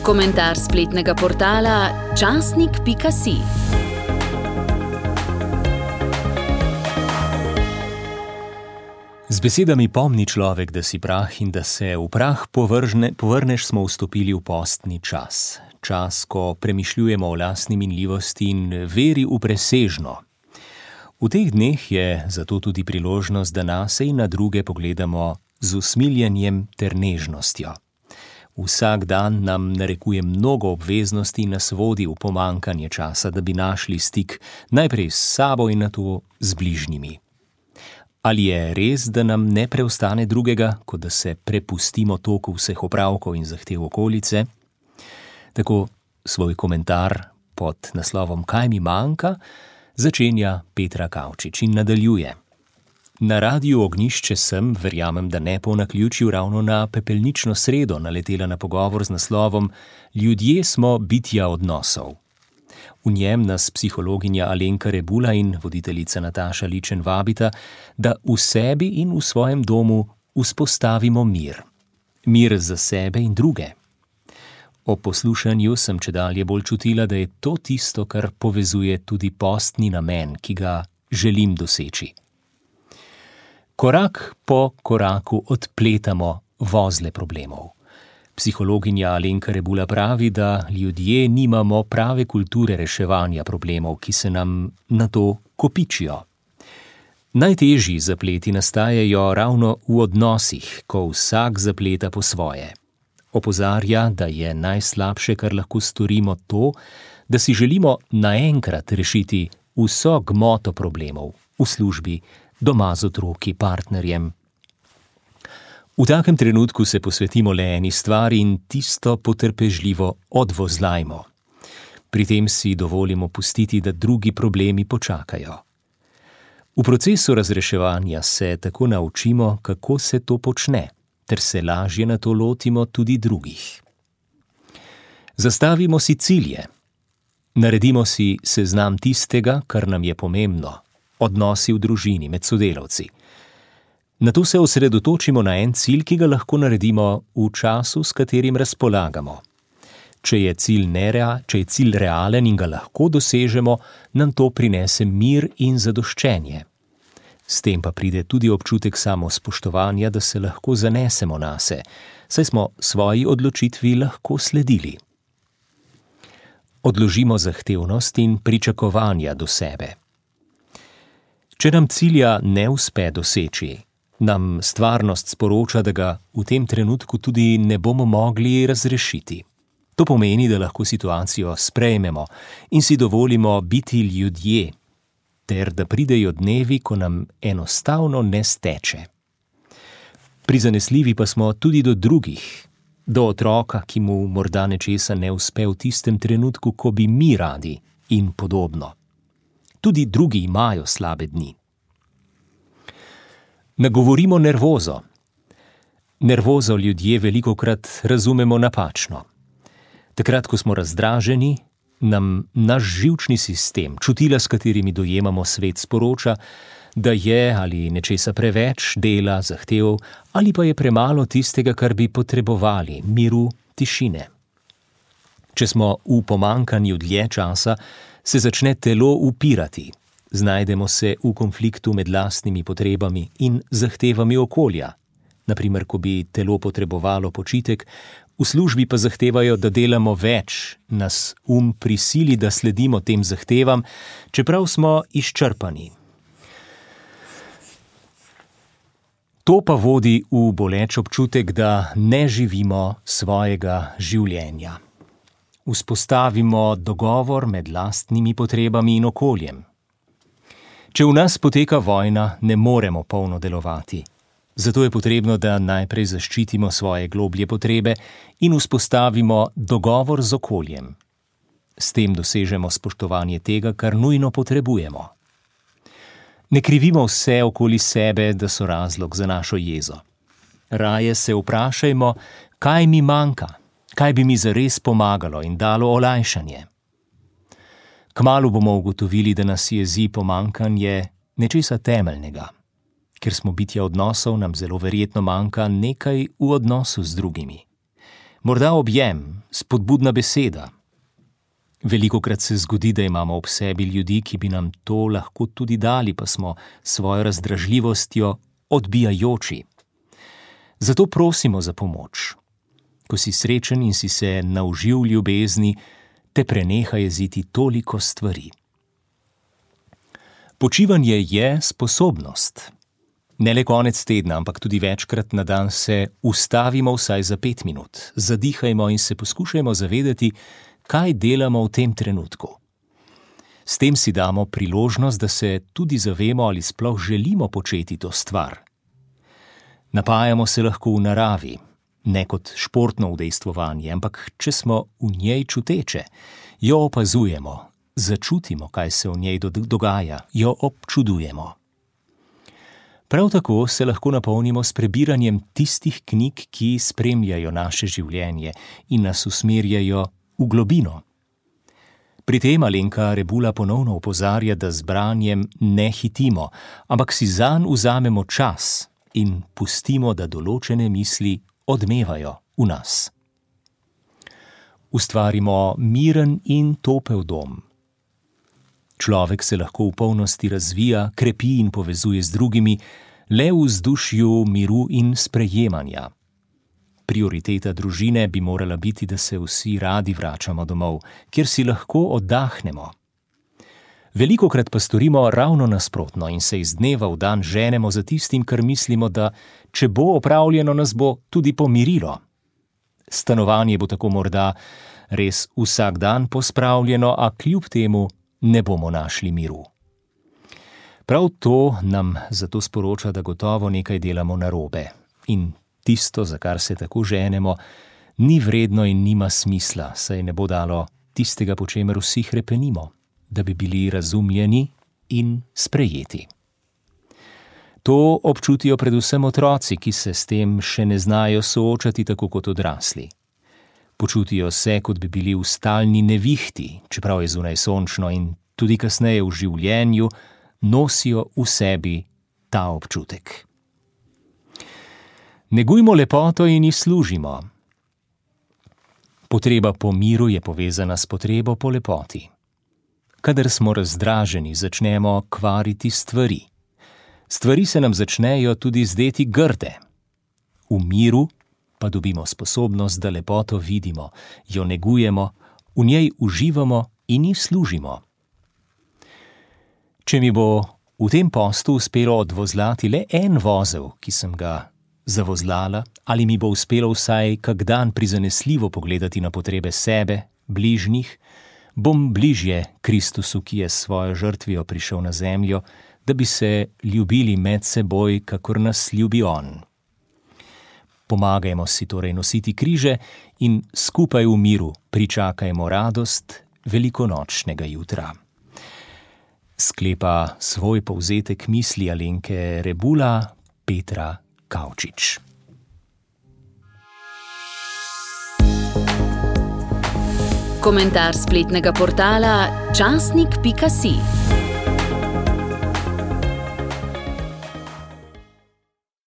Komentar spletnega portala časnik.si. Z besedami pomni človek, da si prah in da se v prah povržne, povrneš, smo vstopili v postni čas. Čas, ko premišljujemo o lastni minljivosti in veri v presežno. V teh dneh je zato tudi priložnost, da nas in na druge pogledamo z usmiljenjem ter nežnostjo. Vsak dan nam narekuje mnogo obveznosti in nas vodi v pomankanje časa, da bi našli stik najprej s sabo in nato z bližnjimi. Ali je res, da nam ne preostane drugega, kot da se prepustimo toku vseh opravkov in zahtev okolice? Tako svoj komentar pod naslovom Kaj mi manjka, začenja Petra Kavčič in nadaljuje. Na radiju Ognišče sem, verjamem, da ne po naključju, ravno na pepelnično sredo naletela na pogovor z naslovom Ljudje smo bitja odnosov. V njem nas psihologinja Alenka Rebula in voditeljica Nataša Ličen vabita, da v sebi in v svojem domu vzpostavimo mir. Mir za sebe in druge. O poslušanju sem če dalje bolj čutila, da je to tisto, kar povezuje tudi postni namen, ki ga želim doseči korak po koraku odpletamo vozle problemov. Psihologinja Alenka Rebula pravi, da ljudje nimamo prave kulture reševanja problemov, ki se nam na to kopičijo. Najtežji zapleti nastajajo ravno v odnosih, ko vsak zapleta po svoje. Opozarja, da je najslabše, kar lahko storimo, to, da si želimo naenkrat rešiti vso gmoto problemov v službi, doma z otroki, partnerjem. V takem trenutku se posvetimo le eni stvari in tisto potrpežljivo odvozlajmo. Pri tem si dovolimo pustiti, da drugi problemi počakajo. V procesu razreševanja se tako naučimo, kako se to počne, ter se lažje na to lotimo tudi drugih. Zastavimo si cilje. Naredimo si seznam tistega, kar nam je pomembno, odnosi v družini med sodelavci. Na to se osredotočimo na en cilj, ki ga lahko naredimo v času, s katerim razpolagamo. Če je cilj, nerea, če je cilj realen in ga lahko dosežemo, nam to prinese mir in zadoščenje. S tem pa pride tudi občutek samospoštovanja, da se lahko zanesemo na se, saj smo svoji odločitvi lahko sledili. Odložimo zahtevnost in pričakovanja do sebe. Če nam cilja ne uspe doseči, nam stvarnost sporoča, da ga v tem trenutku tudi ne bomo mogli razrešiti. To pomeni, da lahko situacijo sprejmemo in si dovolimo biti ljudje, ter da pridejo dnevi, ko nam enostavno ne steče. Prizanesljivi pa smo tudi do drugih, do otroka, ki mu morda nečesa ne uspe v tistem trenutku, ko bi mi radi, in podobno tudi drugi imajo slabe dni. Nagovorimo nervozo. Nervozo ljudje veliko krat razumemo napačno. Takrat, ko smo razdraženi, nam naš živčni sistem, čutila, s katerimi dojemamo svet, sporoča, da je ali nečesa preveč, dela, zahtev, ali pa je premalo tistega, kar bi potrebovali, miru, tišine. Če smo v pomankanju dlje časa, se začne telo upirati, znajdemo se v konfliktu med lastnimi potrebami in zahtevami okolja. Naprimer, ko bi telo potrebovalo počitek, v službi pa zahtevajo, da delamo več, nas um prisili, da sledimo tem zahtevam, čeprav smo izčrpani. To pa vodi v boleč občutek, da ne živimo svojega življenja vzpostavimo dogovor med lastnimi potrebami in okoljem. Če v nas poteka vojna, ne moremo polno delovati. Zato je potrebno, da najprej zaščitimo svoje globlje potrebe in vzpostavimo dogovor z okoljem. S tem dosežemo spoštovanje tega, kar nujno potrebujemo. Ne krivimo vse okoli sebe, da so razlog za našo jezo. Raje se vprašajmo, kaj mi manjka kaj bi mi zares pomagalo in dalo olajšanje. Kmalo bomo ugotovili, da nas jezi pomankanje nečesa temeljnega. Ker smo bitja odnosov, nam zelo verjetno manjka nekaj v odnosu z drugimi. morda objem, spodbudna beseda. Veliko krat se zgodi, da imamo ob sebi ljudi, ki bi nam to lahko tudi dali, pa smo svojo razdražljivostjo odbijajoči. Zato prosimo za pomoč. Ko si srečen in si se naužil ljubezni, te preneha jeziti toliko stvari. Počivanje je sposobnost. Ne le konec tedna, ampak tudi večkrat na dan se ustavimo vsaj za pet minut, zadihajmo in se poskušajmo zavedati, kaj delamo v tem trenutku. S tem si damo priložnost, da se tudi zavemo, ali sploh želimo početi to stvar. Napajamo se lahko v naravi, ne kot športno udejstvovanje, ampak če smo v njej čuteče, jo opazujemo, začutimo, kaj se v njej dogaja, jo občudujemo. Prav tako se lahko napolnimo s prebiranjem tistih knjig, ki spremljajo naše življenje in nas usmerjajo v globino. Pri tem Alenka Rebula ponovno opozarja, da z branjem ne hitimo, ampak si zanj vzamemo čas in pustimo, da določene misli odmevajo v nas. Ustvarimo miren in topel dom. Človek se lahko v polnosti razvija, krepi in povezuje z drugimi, le v vzdušju miru in sprejemanja. Prioriteta družine bi morala biti, da se vsi radi vračamo domov, kjer si lahko oddahnemo. Veliko krat pa storimo ravno nasprotno in se iz dneva v dan ženemo za tistim, kar mislimo, da če bo opravljeno, nas bo tudi pomirilo. Stanovanje bo tako morda res vsak dan pospravljeno, a kljub temu ne bomo našli miru. Prav to nam zato sporoča, da gotovo nekaj delamo narobe in tisto, za kar se tako ženemo, ni vredno in nima smisla, saj ne bo dalo tistega, po čemer vsi repenimo, da bi bili razumljeni in sprejeti. To občutijo predvsem otroci, ki se s tem še ne znajo soočati tako kot odrasli. Počutijo se, kot bi bili v stalni nevihti, čeprav je zunaj sončno in tudi kasneje v življenju nosijo v sebi ta občutek. Negujmo lepoto in jih služimo. Potreba po miru je povezana s potrebo po lepoti. Kadar smo razdraženi, začnemo kvariti stvari. Stvari se nam začnejo tudi zdeti grde. V miru pa dobimo sposobnost, da lepoto vidimo, jo negujemo, v njej uživamo in jih služimo. Če mi bo v tem postu uspelo odvozlati le en vozel, ki sem ga zavozlala, ali mi bo uspelo vsaj kak dan prizanesljivo pogledati na potrebe sebe, bližnjih, bom bližje Kristusu, ki je s svojo žrtvijo prišel na zemljo, da bi se ljubili med seboj, kakor nas ljubi On. Pomagajmo si torej nositi križe in skupaj v miru pričakajmo radost velikonočnega jutra. Sklepa svoj povzetek misli Alenke Rebula Petra Kavčič. Komentar spletnega portala časnik.si.